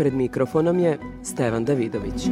Pred mikrofonom je Stevan Davidović.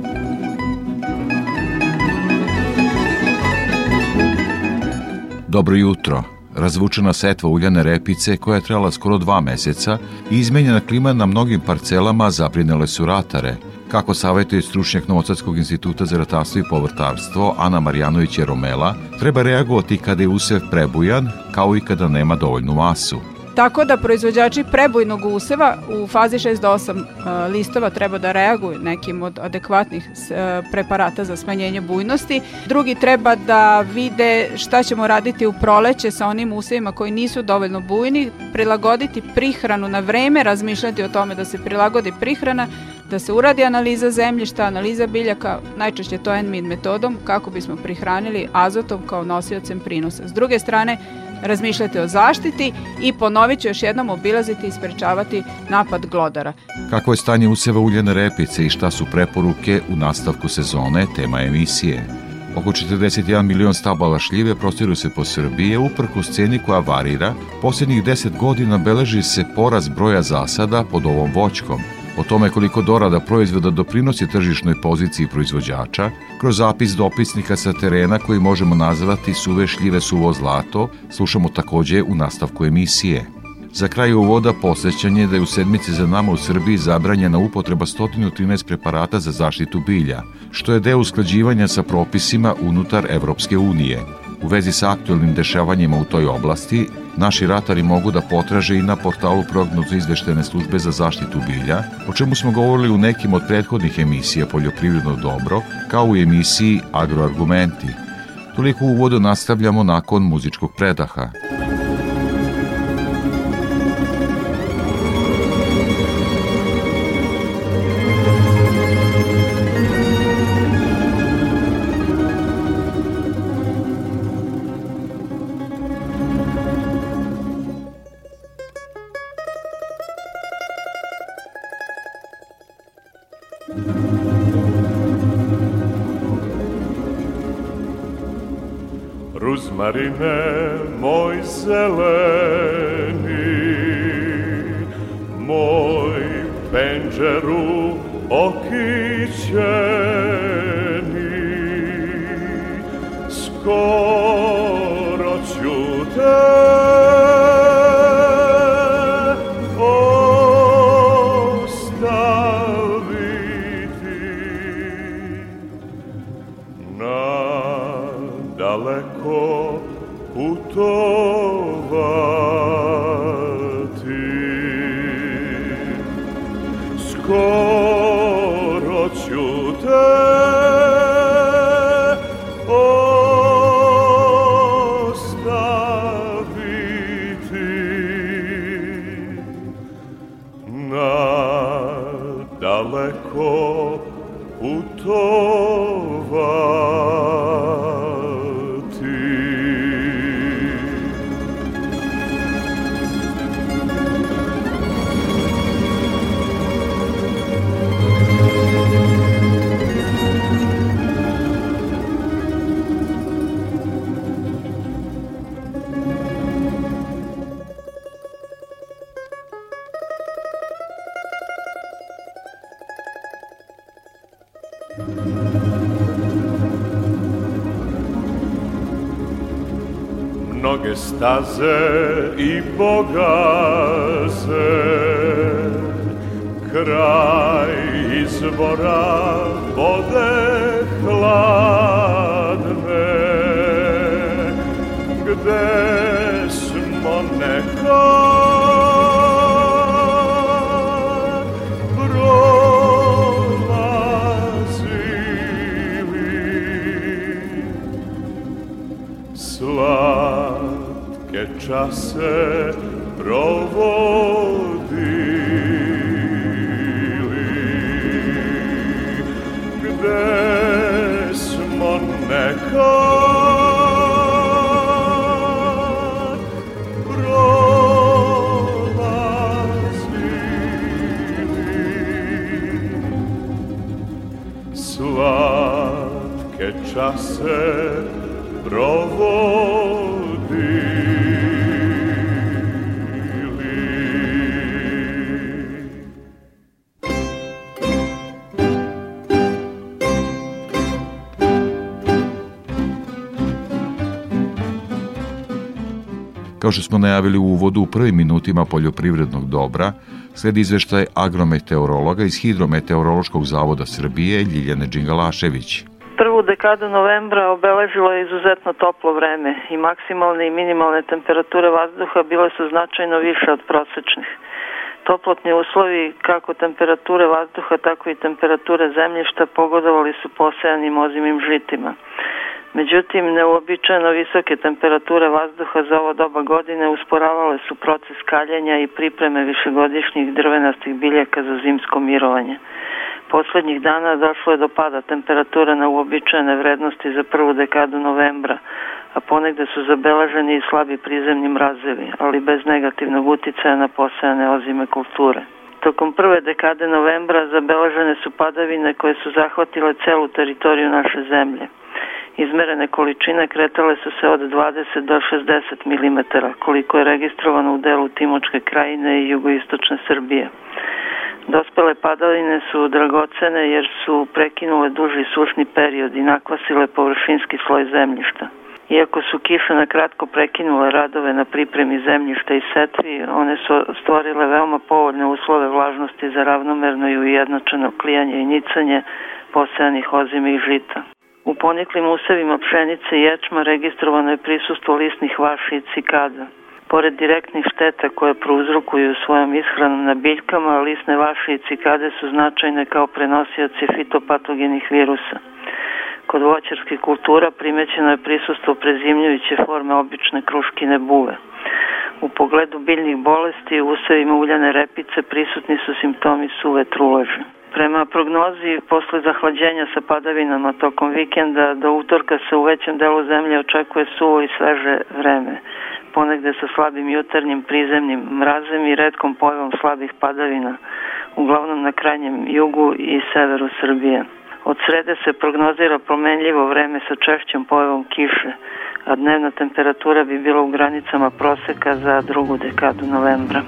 Dobro jutro. Razvučena setva uljane repice koja je trajala skoro dva meseca i izmenjena klima na mnogim parcelama zaprinele su ratare. Kako savjetuje stručnjak Novosadskog instituta za ratarstvo i povrtarstvo Ana Marjanović Romela, treba reagovati kada je usev prebujan, kao i kada nema dovoljnu masu. Tako da proizvođači prebojnog useva u fazi 6 do 8 e, listova treba da reaguju nekim od adekvatnih e, preparata za smanjenje bujnosti. Drugi treba da vide šta ćemo raditi u proleće sa onim usevima koji nisu dovoljno bujni, prilagoditi prihranu na vreme, razmišljati o tome da se prilagodi prihrana, da se uradi analiza zemljišta, analiza biljaka, najčešće to NMIN metodom, kako bismo prihranili azotom kao nosiocem prinosa. S druge strane, razmišljati o zaštiti i ponovit ću još jednom obilaziti i sprečavati napad glodara. Kako je stanje useva uljene repice i šta su preporuke u nastavku sezone, tema emisije. Oko 41 milion stabala šljive prostiru se po Srbiji, uprko sceni koja varira, posljednjih 10 godina beleži se poraz broja zasada pod ovom voćkom – O tome koliko dorada proizvoda doprinosi tržišnoj poziciji proizvođača, kroz zapis dopisnika sa terena koji možemo nazvati suve šljive suvo zlato, slušamo takođe u nastavku emisije. Za kraj uvoda posjećanje da je u sedmici za nama u Srbiji zabranjena upotreba 113 preparata za zaštitu bilja, što je deo usklađivanja sa propisima unutar Evropske unije. U vezi sa aktualnim dešavanjima u toj oblasti, naši ratari mogu da potraže i na portalu prognozu izveštene službe za zaštitu bilja, o čemu smo govorili u nekim od prethodnih emisija Poljoprivredno dobro, kao u emisiji Agroargumenti. Toliko uvodu nastavljamo nakon muzičkog predaha. Ruzmarine moj zeleni, moj penđeru putovao staze i pogaze kraj izvora vode hladne gde čase provodili Gde smo nekad prolazili? Slatke čase provodili Kao što smo najavili u uvodu u prvim minutima poljoprivrednog dobra, sledi izveštaj agrometeorologa iz Hidrometeorološkog zavoda Srbije Ljiljane Đingalašević. Prvu dekadu novembra obeležilo je izuzetno toplo vreme i maksimalne i minimalne temperature vazduha bile su značajno više od prosečnih. Toplotni uslovi, kako temperature vazduha, tako i temperature zemljišta pogodovali su posejanim ozimim žitima. Međutim, neuobičajeno visoke temperature vazduha za ovo doba godine usporavale su proces kaljenja i pripreme višegodišnjih drvenastih biljaka za zimsko mirovanje. Poslednjih dana došlo je do pada temperatura na uobičajene vrednosti za prvu dekadu novembra, a ponegde su zabeleženi i slabi prizemni mrazevi, ali bez negativnog uticaja na posejane ozime kulture. Tokom prve dekade novembra zabeležene su padavine koje su zahvatile celu teritoriju naše zemlje. Izmerene količine kretale su se od 20 do 60 mm, koliko je registrovano u delu Timočke krajine i jugoistočne Srbije. Dospele padavine su dragocene jer su prekinule duži sušni period i nakvasile površinski sloj zemljišta. Iako su kiše na kratko prekinule radove na pripremi zemljišta i setvi, one su stvorile veoma povoljne uslove vlažnosti za ravnomerno i ujednačeno klijanje i nicanje posejanih i žita. U poniklim usevima pšenice i ječma registrovano je prisustvo lisnih vaši i cikada. Pored direktnih šteta koje prouzrokuju svojom ishranom na biljkama, lisne vaše i cikade su značajne kao prenosioci fitopatogenih virusa. Kod voćarskih kultura primećeno je prisustvo prezimljujuće forme obične kruškine buve. U pogledu biljnih bolesti u usevima uljane repice prisutni su simptomi suve truleže. Prema prognozi, posle zahlađenja sa padavinama tokom vikenda, do utorka se u većem delu zemlje očekuje suvo i sveže vreme ponegde sa slabim jutarnjim prizemnim mrazem i redkom pojavom slabih padavina, uglavnom na krajnjem jugu i severu Srbije. Od srede se prognozira promenljivo vreme sa češćom pojavom kiše, a dnevna temperatura bi bila u granicama proseka za drugu dekadu novembra.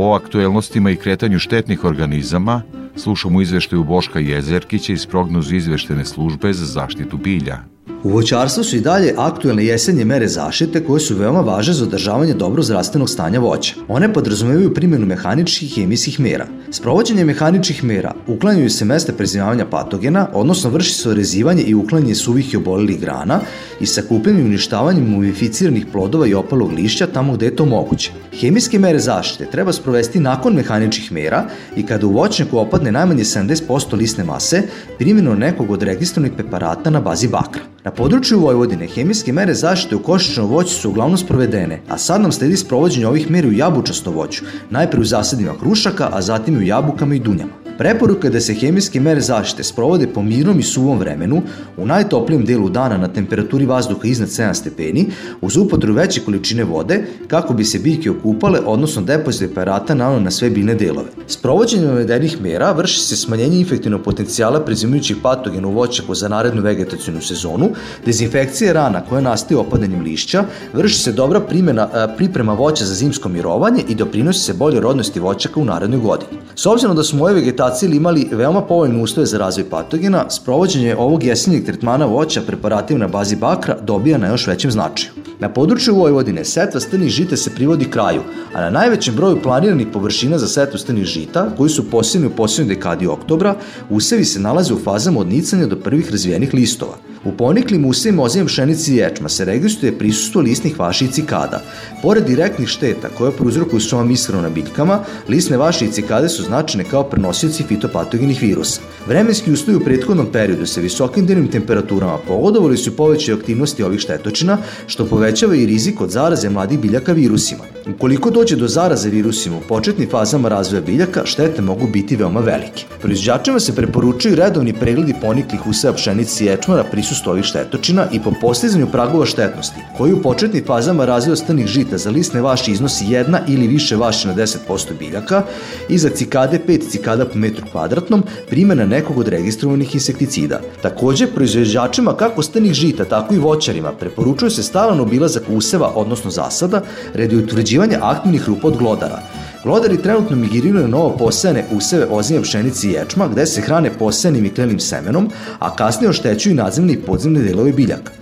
O aktuelnostima i kretanju štetnih organizama slušamo izveštaju Boška Jezerkića iz prognozu izveštene službe za zaštitu bilja. U voćarstvu su i dalje aktuelne jesenje mere zaštite koje su veoma važne za održavanje dobro zdravstvenog stanja voća. One podrazumevaju primjenu mehaničkih i hemijskih mera. Sprovođenje mehaničkih mera uklanjaju se mesta prezimavanja patogena, odnosno vrši se orezivanje i uklanjanje suvih i obolelih grana i sakupljanjem i uništavanjem mumificiranih plodova i opalog lišća tamo gde je to moguće. Hemijske mere zaštite treba sprovesti nakon mehaničkih mera i kada u voćnjaku opadne najmanje 70% lisne mase primjenom nekog od registrovanih preparata na bazi bakra. Na području Vojvodine hemijske mere zaštite u košičnom voću su uglavnom sprovedene, a sad nam sledi sprovođenje ovih mera u jabučastom voću, najpre u zasadima krušaka, a zatim i u jabukama i dunjama. Preporuka je da se hemijske mere zaštite sprovode po mirnom i suvom vremenu, u najtoplijem delu dana na temperaturi vazduha iznad 7 stepeni, uz upotru veće količine vode, kako bi se biljke okupale, odnosno depozit preparata nano na sve biljne delove. Sprovođenje navedenih mera vrši se smanjenje infektivnog potencijala prezimujućih patogena u voćaku za narednu vegetacijnu sezonu, dezinfekcija rana koja nastaje opadanjem lišća, vrši se dobra primjena, priprema voća za zimsko mirovanje i doprinosi se bolje rodnosti voćaka u narednoj godini. S obzirom da smo ove vegetacije imali veoma povoljne uslove za razvoj patogena, sprovođenje ovog jesenjeg tretmana voća preparatima na bazi bakra dobija na još većem značaju. Na području Vojvodine setva strnih žita se privodi kraju, a na najvećem broju planiranih površina za setvu strnih žita, koji su posebni u poslednjoj dekadi oktobra, usevi se nalaze u fazama od nicanja do prvih razvijenih listova. U poniklim usevima ozim pšenici i ječma se registruje prisustvo listnih vaši i cikada. Pored direktnih šteta koje prouzrokuju svom ishranu na biljkama, listne vaše i cikade su značajne kao prenosioci fitopatogenih virusa. Vremenski uslovi u prethodnom periodu sa visokim dnevnim temperaturama pogodovali su povećaj aktivnosti ovih štetočina, što povećava i rizik od zaraze mladih biljaka virusima. Ukoliko dođe do zaraze virusima u početnim fazama razvoja biljaka, štete mogu biti veoma velike. Proizvođačima se preporučuju redovni pregledi poniklih useva pšenici i ječmara prisustu ovih štetočina i po postizanju pragova štetnosti, koji u početnim fazama razvoja stanih žita za lisne vaši iznosi jedna ili više vaši na 10% biljaka i za cikade 5 cikada po metru kvadratnom primjena nekog od registrovanih insekticida. Takođe, proizvođačima kako stanih žita, tako i voćarima preporučuje se stalan obilazak useva, odnosno zasada, redi utvrđivanja aktivnih rupa od glodara. Glodari trenutno migriraju novo posejane useve ozimja pšenici i ječma, gde se hrane posejanim i klenim semenom, a kasnije oštećuju i nadzemne i podzemne delove biljaka.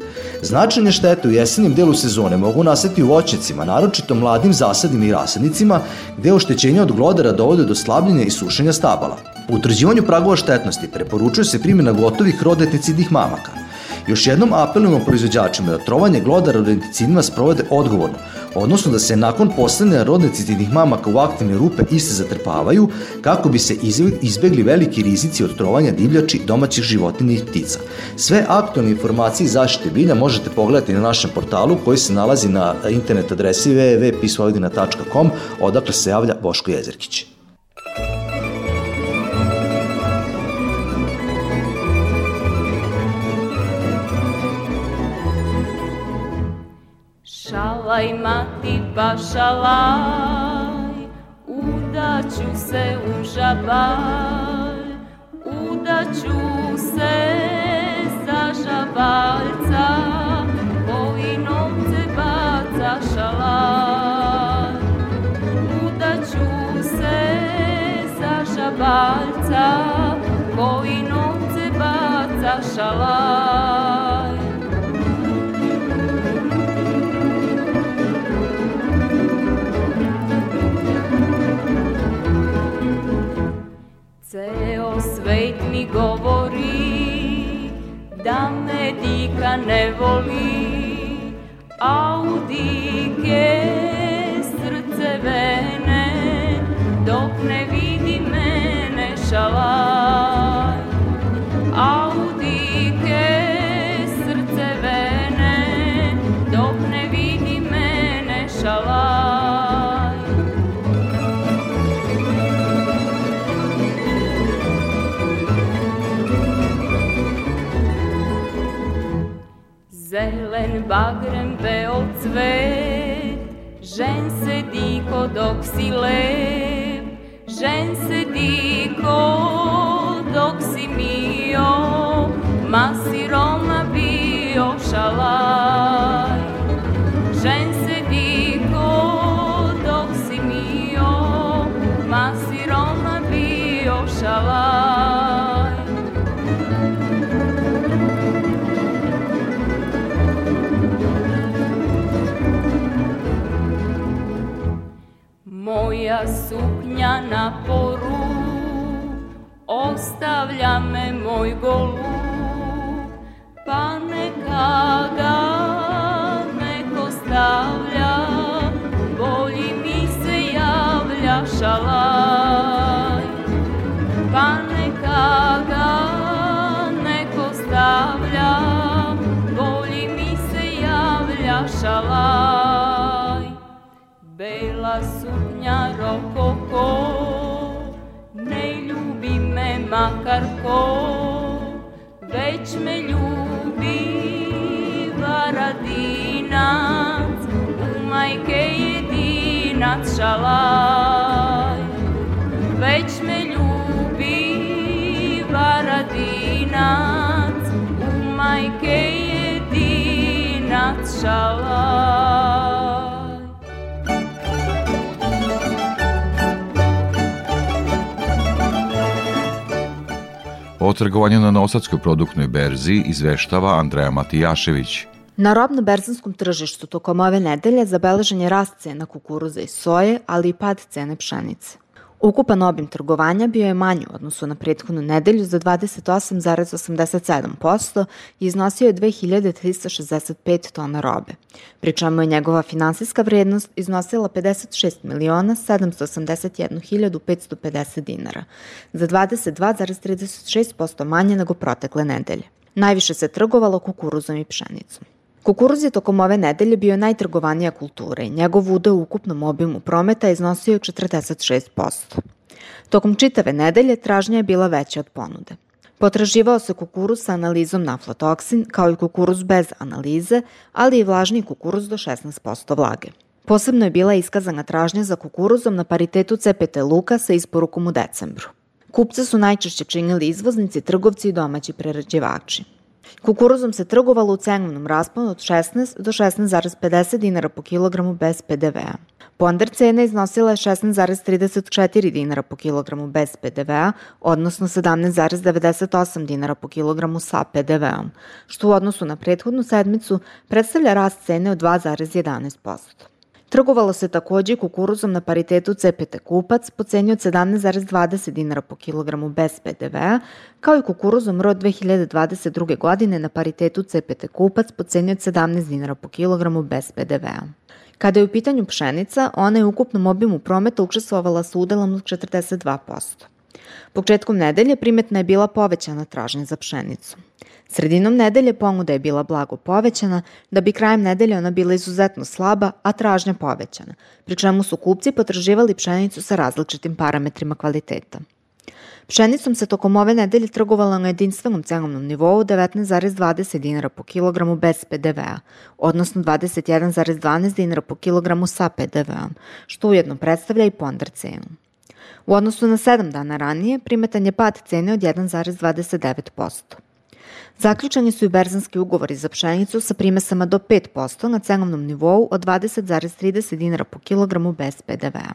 Značajne štete u jesenjem delu sezone mogu nastati u voćnicima, naročito mladim zasadima i rasadnicima, gde oštećenja od glodara dovode do slabljenja i sušenja stabala. U utvrđivanju pragova štetnosti preporučuje se primjena gotovih rodeticidnih mamaka. Još jednom apelujemo proizvođačima da trovanje glodara rodeticidima sprovode odgovorno, odnosno da se nakon postavljanja rodeticidnih mamaka u aktivne rupe iste zatrpavaju kako bi se izbegli veliki rizici od trovanja divljači, domaćih životinja i ptica. Sve aktualne informacije iz zaštite bilja možete pogledati na našem portalu koji se nalazi na internet adresi www.pisvojvodina.com odakle se javlja Boško Jezerkić. Šalaj mati pa šalaj, udaću se u žabalj, udaću se za žabaljca, koji novce baca šalaj. Udaću se za žabaljca, koji novce baca šalaj. Ceo svet mi govori da me dika ne voli, a u dike srce vene, dok ne vidi mene šalaj. Bagrem beo cvet, žen se diko dok si lep, žen se diko dok si mio, ma si Roma bio šalaj. Suknja na šalaj. Već me ljubi varadinac, u majke jedinac šalaj. O trgovanju na Nosadskoj produktnoj berzi izveštava Andreja Matijašević. Na robno-berzanskom tržištu tokom ove nedelje zabeležen je rast cena kukuruza i soje, ali i pad cene pšenice. Ukupan obim trgovanja bio je manji u odnosu na prethodnu nedelju za 28,87% i iznosio je 2365 tona robe, pri čemu je njegova finansijska vrednost iznosila 56 miliona 781 550 dinara, za 22,36% manje nego protekle nedelje. Najviše se trgovalo kukuruzom i pšenicom. Kukuruz je tokom ove nedelje bio najtrgovanija kultura i njegov udeo u ukupnom obimu prometa iznosio 46%. Tokom čitave nedelje tražnja je bila veća od ponude. Potraživao se kukuruz sa analizom na aflatoksin, kao i kukuruz bez analize, ali i vlažni kukuruz do 16% vlage. Posebno je bila iskazana tražnja za kukuruzom na paritetu CPT luka sa isporukom u decembru. Kupce su najčešće činili izvoznici, trgovci i domaći prerađivači. Kukuruzom se trgovalo u cenovnom rasponu od 16 do 16,50 dinara po kilogramu bez PDV-a. Ponder cena iznosila je 16,34 dinara po kilogramu bez PDV-a, odnosno 17,98 dinara po kilogramu sa PDV-om, što u odnosu na prethodnu sedmicu predstavlja rast cene od 2,11%. Trgovalo se takođe kukuruzom na paritetu CPT kupac po ceni od 17,20 dinara po kilogramu bez PDV-a, kao i kukuruzom rod 2022. godine na paritetu CPT kupac po ceni od 17 dinara po kilogramu bez PDV-a. Kada je u pitanju pšenica, ona je u ukupnom obimu prometa učestvovala sa udelom od 42%. Početkom nedelje primetna je bila povećana tražnja za pšenicu. Sredinom nedelje ponuda je bila blago povećana, da bi krajem nedelje ona bila izuzetno slaba, a tražnja povećana, pri čemu su kupci potraživali pšenicu sa različitim parametrima kvaliteta. Pšenicom se tokom ove nedelje trgovala na jedinstvenom cenovnom nivou 19,20 dinara po kilogramu bez PDV-a, odnosno 21,12 dinara po kilogramu sa PDV-om, što ujedno predstavlja i ponder cenu. U odnosu na 7 dana ranije primetan je pad cene od 1,29%. Zaključeni su i berzanski ugovori za pšenicu sa primesama do 5% na cenovnom nivou od 20,30 dinara po kilogramu bez PDV-a.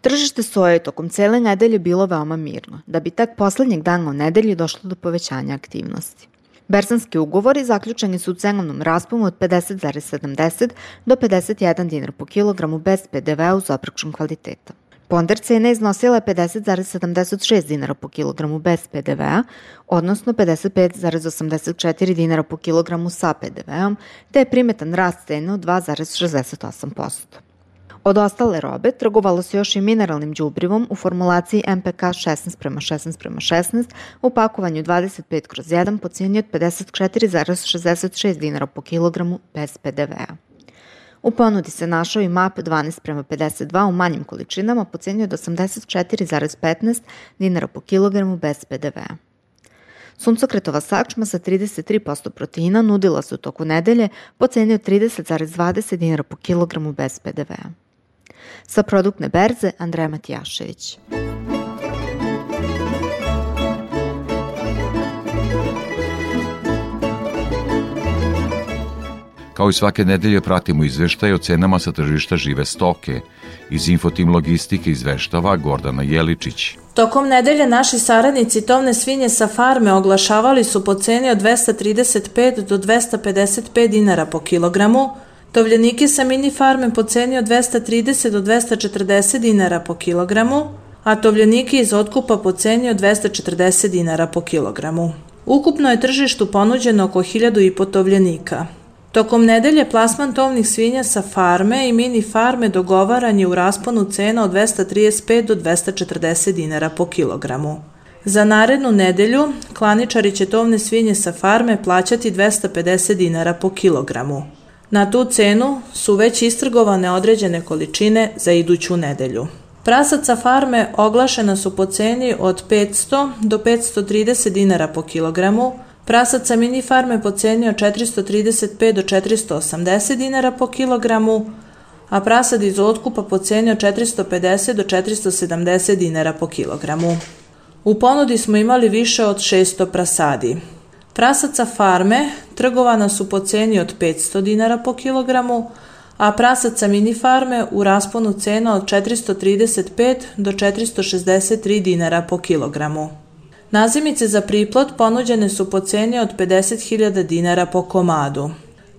Tržište soje tokom cele nedelje bilo veoma mirno, da bi tek poslednjeg dana u nedelji došlo do povećanja aktivnosti. Berzanski ugovori zaključeni su u cenovnom rasponu od 50,70 do 51 dinar po kilogramu bez PDV-a uz obračun kvaliteta. Ponder cena iznosila je 50,76 dinara po kilogramu bez PDV-a, odnosno 55,84 dinara po kilogramu sa PDV-om, te je primetan rast cene od 2,68%. Od ostale robe trgovalo se još i mineralnim đubrivom u formulaciji MPK 16 prema 16 prema 16 u pakovanju 25 kroz 1 po cijeni od 54,66 dinara po kilogramu bez PDV-a. U ponudi se našao i MAP 12 prema 52 u manjim količinama po cijeni od 84,15 dinara po kilogramu bez PDV-a. Suncokretova sačma sa 33% proteina nudila se u toku nedelje po ceni od 30,20 dinara po kilogramu bez PDV-a. Sa produktne berze Andreja Matijašević. Kao i svake nedelje pratimo izveštaj o cenama sa tržišta žive stoke. Iz Infotim Logistike izveštava Gordana Jeličić. Tokom nedelje naši saradnici tovne svinje sa farme oglašavali su po ceni od 235 do 255 dinara po kilogramu, tovljenike sa mini farme po ceni od 230 do 240 dinara po kilogramu, a tovljenike iz otkupa po ceni od 240 dinara po kilogramu. Ukupno je tržištu ponuđeno oko 1000 i po tovljenika. Tokom nedelje plasman tovnih svinja sa farme i mini farme dogovaran je u rasponu cena od 235 do 240 dinara po kilogramu. Za narednu nedelju klaničari će tovne svinje sa farme plaćati 250 dinara po kilogramu. Na tu cenu su već istrgovane određene količine za iduću nedelju. Prasaca farme oglašena su po ceni od 500 do 530 dinara po kilogramu, prasaca mini farme po ceni od 435 do 480 dinara po kilogramu, a prasad iz otkupa po ceni od 450 do 470 dinara po kilogramu. U ponudi smo imali više od 600 prasadi. Prasaca farme trgovana su po ceni od 500 dinara po kilogramu, a prasaca mini farme u rasponu cena od 435 do 463 dinara po kilogramu. Nazimice za priplot ponuđene su po ceni od 50.000 dinara po komadu,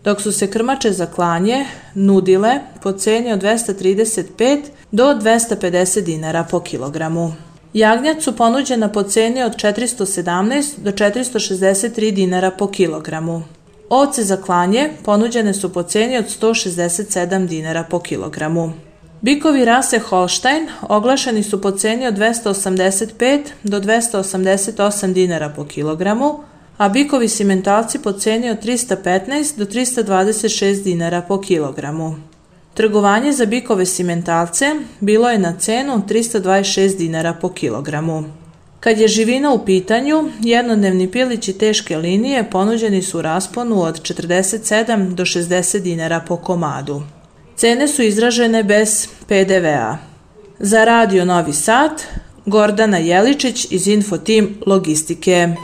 dok su se krmače za klanje nudile po ceni od 235 do 250 dinara po kilogramu. Jagnjac su ponuđena po ceni od 417 do 463 dinara po kilogramu. Ovce za klanje ponuđene su po ceni od 167 dinara po kilogramu. Bikovi rase Holstein oglašeni su po ceni od 285 do 288 dinara po kilogramu, a bikovi simentalci po ceni od 315 do 326 dinara po kilogramu. Trgovanje za bikove simentalce bilo je na cenu 326 dinara po kilogramu. Kad je živina u pitanju, jednodnevni pilići teške linije ponuđeni su u rasponu od 47 do 60 dinara po komadu. Cene su izražene bez PDV-a. Za Radio Novi Sad, Gordana Jeličić iz Infotim Logistike.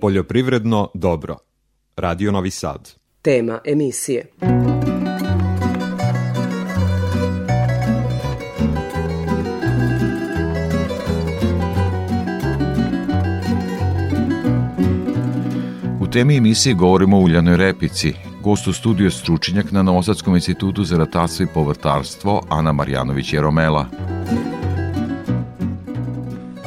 Poljoprivredno dobro. Radio Novi Sad. Tema emisije. U temi emisije govorimo o uljanoj repici. Gost u studiju stručnjak na Novosadskom institutu za ratarstvo i povrtarstvo Ana Marjanović Jeromela.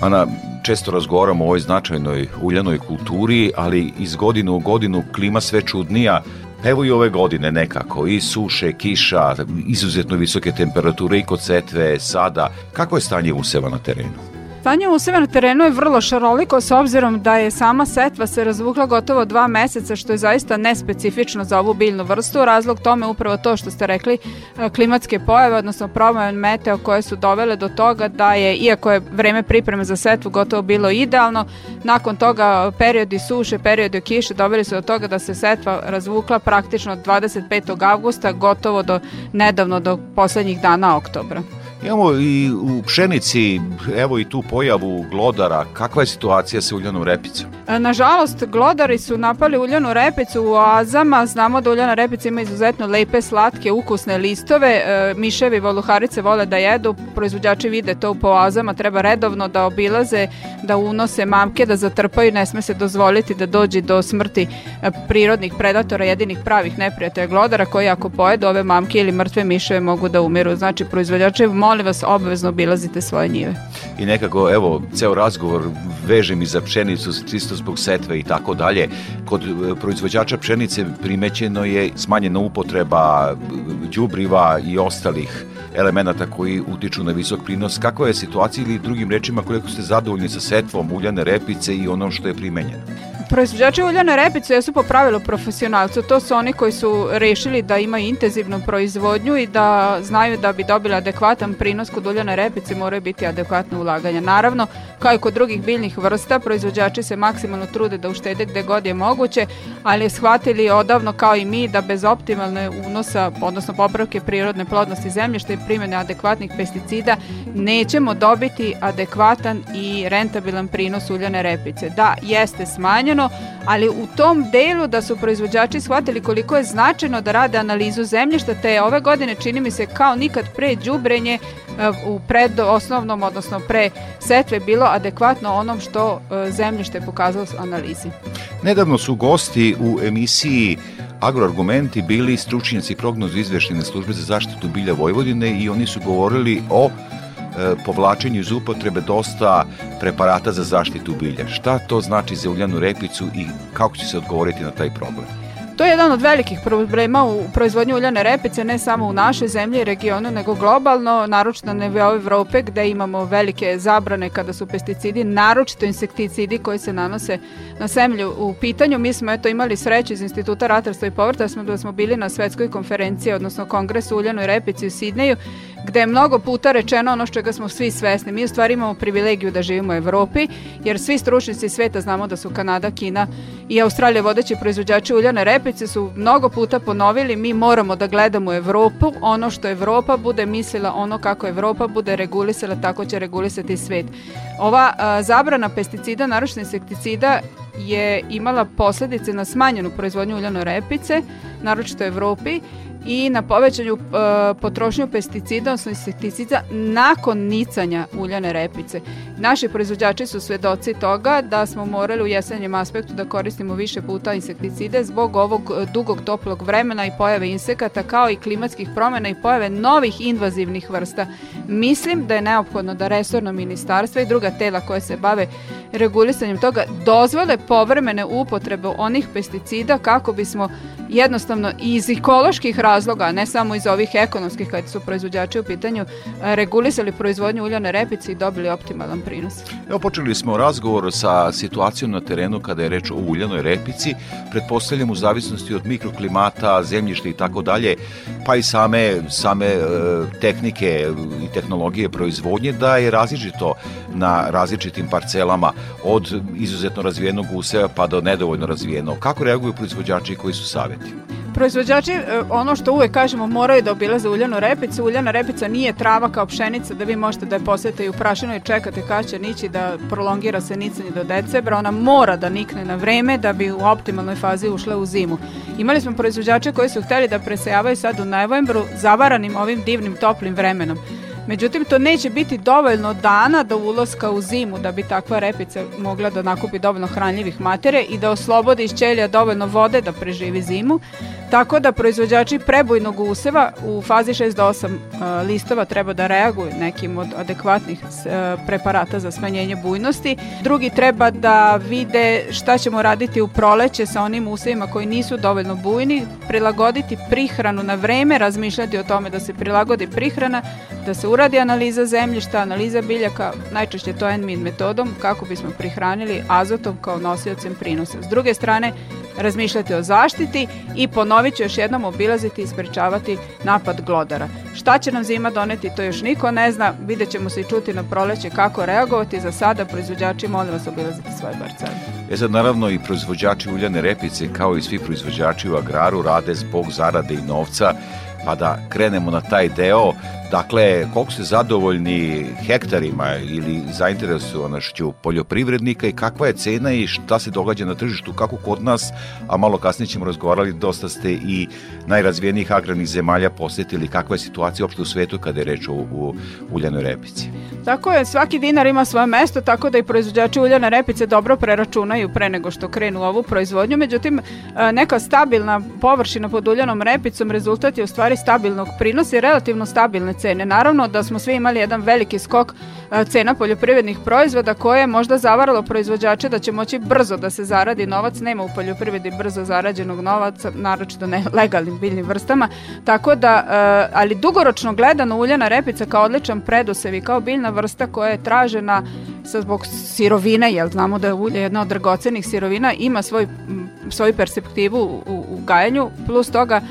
Ana, često razgovaramo o ovoj značajnoj uljanoj kulturi, ali iz godine u godinu klima sve čudnija. Evo i ove godine nekako, i suše, kiša, izuzetno visoke temperature i kod setve, sada. Kako je stanje useva na terenu? Stanje useva na terenu je vrlo šaroliko s obzirom da je sama setva se razvukla gotovo dva meseca što je zaista nespecifično za ovu biljnu vrstu. Razlog tome upravo to što ste rekli e, klimatske pojave, odnosno promene meteo koje su dovele do toga da je, iako je vreme pripreme za setvu gotovo bilo idealno, nakon toga periodi suše, periodi kiše doveli su do toga da se setva razvukla praktično od 25. avgusta gotovo do nedavno do poslednjih dana oktobra. Imamo i u pšenici, evo i tu pojavu glodara. Kakva je situacija sa uljanom repicom? E, nažalost, glodari su napali uljanu repicu u oazama. Znamo da uljana repica ima izuzetno lepe, slatke, ukusne listove. E, miševi voluharice vole da jedu. Proizvođači vide to po oazama. Treba redovno da obilaze, da unose mamke, da zatrpaju. Ne sme se dozvoliti da dođe do smrti e, prirodnih predatora, jedinih pravih neprijatelja glodara koji ako pojedu ove mamke ili mrtve miševe mogu da umiru. Znači, proizvođači molim vas obavezno obilazite svoje njive. I nekako, evo, ceo razgovor vežem i za pšenicu, čisto zbog setve i tako dalje. Kod e, proizvođača pšenice primećeno je smanjena upotreba đubriva i ostalih elemenata koji utiču na visok prinos. Kakva je situacija ili drugim rečima koliko ste zadovoljni sa setvom uljane repice i onom što je primenjeno? Proizvođači uljane repice jesu po pravilu profesionalci. To su oni koji su rešili da imaju intenzivnu proizvodnju i da znaju da bi dobili adekvatan prinos kod uljane repice moraju biti adekvatno ulaganja. Naravno, kao i kod drugih biljnih vrsta, proizvođači se maksimalno trude da uštede gde god je moguće, ali shvatili odavno kao i mi da bez optimalne unosa, odnosno popravke prirodne plodnosti zemljišta i primjene adekvatnih pesticida nećemo dobiti adekvatan i rentabilan prinos uljane repice. Da, jeste smanjeno, ali u tom delu da su proizvođači shvatili koliko je značajno da rade analizu zemljišta, te ove godine čini mi se kao nikad pre đubrenje e, u pred osnovnom, odnosno pre setve bilo adekvatno onom što e, zemljište je pokazalo analizi. Nedavno su gosti u emisiji Agroargumenti bili stručnjaci prognozu izveštene službe za zaštitu bilja Vojvodine i oni su govorili o e, povlačenju iz upotrebe dosta preparata za zaštitu bilja. Šta to znači za uljanu repicu i kako će se odgovoriti na taj problem? To je jedan od velikih problema u proizvodnju uljane repice, ne samo u našoj zemlji i regionu, nego globalno, naročito na nivou Evrope, gde imamo velike zabrane kada su pesticidi, naročito insekticidi koji se nanose na zemlju u pitanju. Mi smo eto imali sreću iz Instituta ratarstva i povrta, smo da smo bili na svetskoj konferenciji, odnosno kongresu uljanoj repici u Sidneju, gde je mnogo puta rečeno ono što smo svi svesni. Mi u stvari imamo privilegiju da živimo u Evropi, jer svi stručnici sveta znamo da su Kanada, Kina i Australija vodeći proizvođači uljane repice su mnogo puta ponovili mi moramo da gledamo Evropu, ono što Evropa bude mislila, ono kako Evropa bude regulisala, tako će regulisati svet. Ova a, zabrana pesticida, naročito insekticida, je imala posledice na smanjenu proizvodnju uljane repice, naročito u Evropi, i na povećanju e, potrošnju pesticida, odnosno insekticida nakon nicanja uljane repice. Naši proizvođači su svedoci toga da smo morali u jesenjem aspektu da koristimo više puta insekticide zbog ovog dugog toplog vremena i pojave insekata kao i klimatskih promena i pojave novih invazivnih vrsta. Mislim da je neophodno da resorno ministarstvo i druga tela koje se bave regulisanjem toga dozvole povremene upotrebe onih pesticida kako bismo jednostavno iz ekoloških razloga, ne samo iz ovih ekonomskih kad su proizvođači u pitanju, regulisali proizvodnju uljane repice i dobili optimalan prinos. Evo počeli smo razgovor sa situacijom na terenu kada je reč o uljanoj repici, pretpostavljam u zavisnosti od mikroklimata, zemljišta i tako dalje, pa i same, same e, tehnike i tehnologije proizvodnje da je različito na različitim parcelama od izuzetno razvijenog useva pa do nedovoljno razvijenog. Kako reaguju proizvođači koji su savjeti? Proizvođači, e, ono što uvek kažemo, moraju da obilaze uljanu repicu. Uljana repica nije trava kao pšenica da vi možete da je posete i u prašinu i čekate kada će nići da prolongira se nicanje do decembra. Ona mora da nikne na vreme da bi u optimalnoj fazi ušla u zimu. Imali smo proizvođače koji su hteli da presejavaju sad u novembru zavaranim ovim divnim toplim vremenom. Međutim, to neće biti dovoljno dana do ulaska u zimu da bi takva repica mogla da nakupi dovoljno hranljivih matere i da oslobodi iz ćelija dovoljno vode da preživi zimu. Tako da proizvođači prebojnog useva u fazi 6 do 8 uh, listova treba da reaguju nekim od adekvatnih uh, preparata za smanjenje bujnosti. Drugi treba da vide šta ćemo raditi u proleće sa onim usevima koji nisu dovoljno bujni, prilagoditi prihranu na vreme, razmišljati o tome da se prilagodi prihrana, da se uradi analiza zemljišta, analiza biljaka, najčešće to NMIN metodom, kako bismo prihranili azotom kao nosiocem prinosa. S druge strane, razmišljati o zaštiti i ponovit ću još jednom obilaziti i sprečavati napad glodara. Šta će nam zima doneti, to još niko ne zna, vidjet ćemo se i čuti na proleće kako reagovati. Za sada proizvođači molim vas obilaziti svoje parcele. E sad naravno i proizvođači uljane repice kao i svi proizvođači u agraru rade zbog zarade i novca pa da krenemo na taj deo Dakle, koliko ste zadovoljni hektarima ili zainteresovanošću poljoprivrednika i kakva je cena i šta se događa na tržištu, kako kod nas, a malo kasnije ćemo razgovarali, dosta ste i najrazvijenijih agrarnih zemalja posetili, kakva je situacija uopšte u svetu kada je reč o u uljanoj repici. Tako je, svaki dinar ima svoje mesto, tako da i proizvođači uljane repice dobro preračunaju pre nego što krenu u ovu proizvodnju. Međutim, e, neka stabilna površina pod uljanom repicom rezultat je u stvari stabilnog prinosa i relativno stabilne cene. Naravno da smo svi imali jedan veliki skok e, cena poljoprivrednih proizvoda koje je možda zavaralo proizvođače da će moći brzo da se zaradi novac. Nema u poljoprivredi brzo zarađenog novaca, naročito ne legalnim biljnim vrstama. Tako da, e, ali dugoročno gledano uljana repica kao odličan predusev i kao biljna vrsta koja je tražena sa zbog sirovine, jer znamo da je ulje jedna od dragocenih sirovina, ima svoj, svoju perspektivu u, u gajanju, plus toga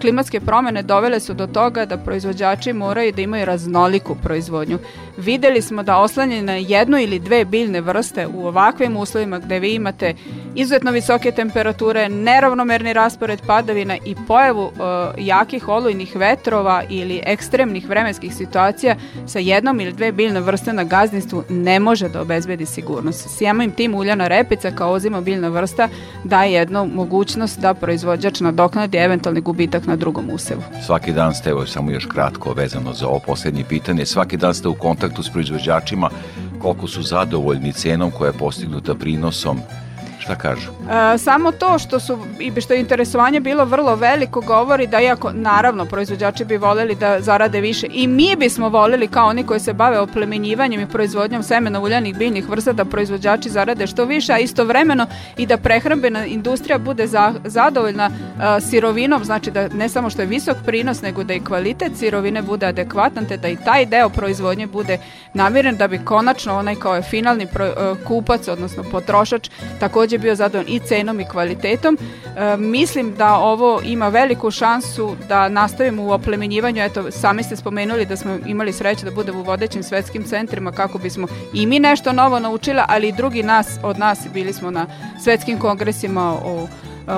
klimatske promene dovele su do toga da proizvođači moraju da imaju raznoliku proizvodnju. Videli smo da oslanjeni na jednu ili dve biljne vrste u ovakvim uslovima gde vi imate izuzetno visoke temperature, neravnomerni raspored padavina i pojavu uh, jakih olujnih vetrova ili ekstremnih vremenskih situacija sa jednom ili dve biljne vrste na gazdinstvu ne može da obezbedi sigurnost. Sjemojim tim uljana repica kao ozima biljna vrsta daje jednu mogućnost da proizvođač nadoknadi eventualni gubitak na drugom usevu. Svaki dan ste, evo samo još kratko vezano za ovo poslednje pitanje, svaki dan ste u kontaktu s proizvođačima koliko su zadovoljni cenom koja je postignuta prinosom Šta kažu? E, samo to što su i što je interesovanje bilo vrlo veliko govori da iako naravno proizvođači bi voleli da zarade više i mi bismo voleli kao oni koji se bave oplemenjivanjem i proizvodnjom semena uljanih biljnih vrsta da proizvođači zarade što više, a istovremeno i da prehrambena industrija bude za, zadovoljna e, sirovinom, znači da ne samo što je visok prinos, nego da i kvalitet sirovine bude adekvatan, te da i taj deo proizvodnje bude namiren da bi konačno onaj kao je finalni pro, e, kupac, odnosno potrošač, takođe takođe bio zadovoljan i cenom i kvalitetom. E, mislim da ovo ima veliku šansu da nastavimo u oplemenjivanju. Eto, sami ste spomenuli da smo imali sreće da budemo u vodećim svetskim centrima kako bismo i mi nešto novo naučila, ali i drugi nas od nas bili smo na svetskim kongresima o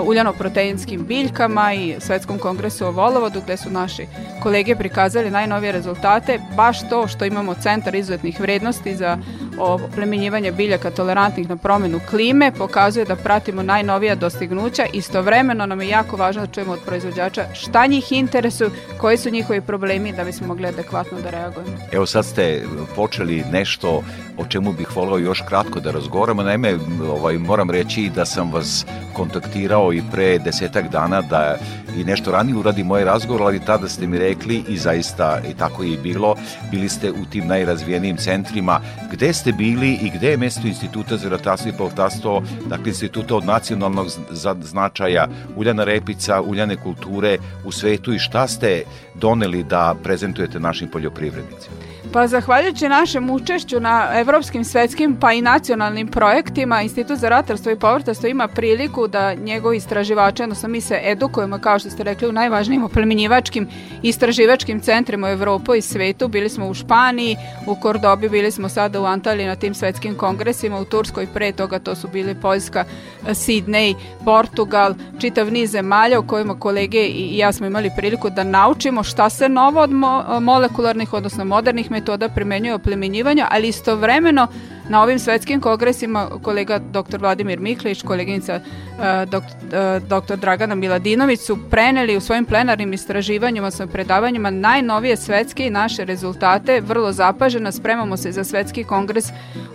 uljanoproteinskim biljkama i Svetskom kongresu o volovodu gde su naši kolege prikazali najnovije rezultate, baš to što imamo centar izuzetnih vrednosti za oplemenjivanje biljaka tolerantnih na promenu klime, pokazuje da pratimo najnovija dostignuća, istovremeno nam je jako važno da čujemo od proizvođača šta njih interesuju, koji su njihovi problemi da bismo mogli adekvatno da reagujemo. Evo sad ste počeli nešto o čemu bih volao još kratko da razgovaramo. Naime, ovaj, moram reći da sam vas kontaktirao i pre desetak dana da i nešto ranije uradi moj razgovor, ali tada ste mi rekli i zaista i tako je i bilo, bili ste u tim najrazvijenijim centrima. Gde ste bili i gde je mesto Instituta za ratarstvo i povrtarstvo, dakle instituta od nacionalnog značaja, uljana repica, uljane kulture u svetu i šta ste doneli da prezentujete našim poljoprivrednicima? Pa zahvaljujući našem učešću na evropskim, svetskim pa i nacionalnim projektima, Institut za ratarstvo i povrtarstvo ima priliku da njegovi istraživači, odnosno mi se edukujemo, kao što ste rekli, u najvažnijim oplemenjivačkim istraživačkim centrima u Evropu i svetu. Bili smo u Španiji, u Kordobi, bili smo sada u Antaliji na tim svetskim kongresima, u Turskoj pre toga to su bili Poljska, Sidney, Portugal, čitav niz zemalja u kojima kolege i ja smo imali priliku da naučimo šta se novo od mo molekularnih, odnosno modernih metoda primenjuje oplemenjivanja, ali istovremeno na ovim svetskim kongresima kolega dr. Vladimir Miklić, koleginica uh, dr. Dragana Miladinović su preneli u svojim plenarnim istraživanjima, sa predavanjima najnovije svetske i naše rezultate, vrlo zapaženo, spremamo se za svetski kongres,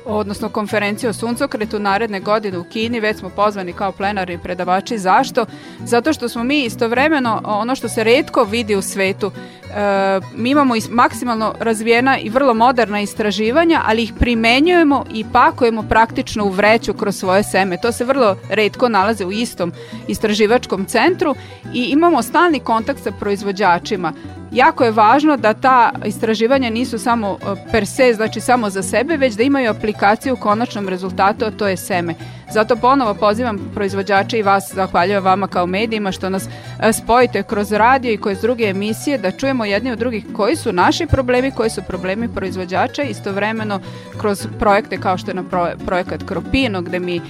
odnosno konferenciju o suncokretu naredne godine u Kini, već smo pozvani kao plenarni predavači. Zašto? Zato što smo mi istovremeno ono što se redko vidi u svetu, E, mi imamo maksimalno razvijena i vrlo moderna istraživanja, ali ih primenjujemo i pakujemo praktično u vreću kroz svoje seme. To se vrlo redko nalaze u istom istraživačkom centru i imamo stalni kontakt sa proizvođačima. Jako je važno da ta istraživanja nisu samo e, per se, znači samo za sebe, već da imaju aplikaciju u konačnom rezultatu, a to je seme. Zato ponovo pozivam proizvođače i vas, zahvaljujem vama kao medijima što nas e, spojite kroz radio i kroz druge emisije da čujemo jedni od drugih koji su naši problemi, koji su problemi proizvođača, istovremeno kroz projekte kao što je na projekat Kropino gde mi e,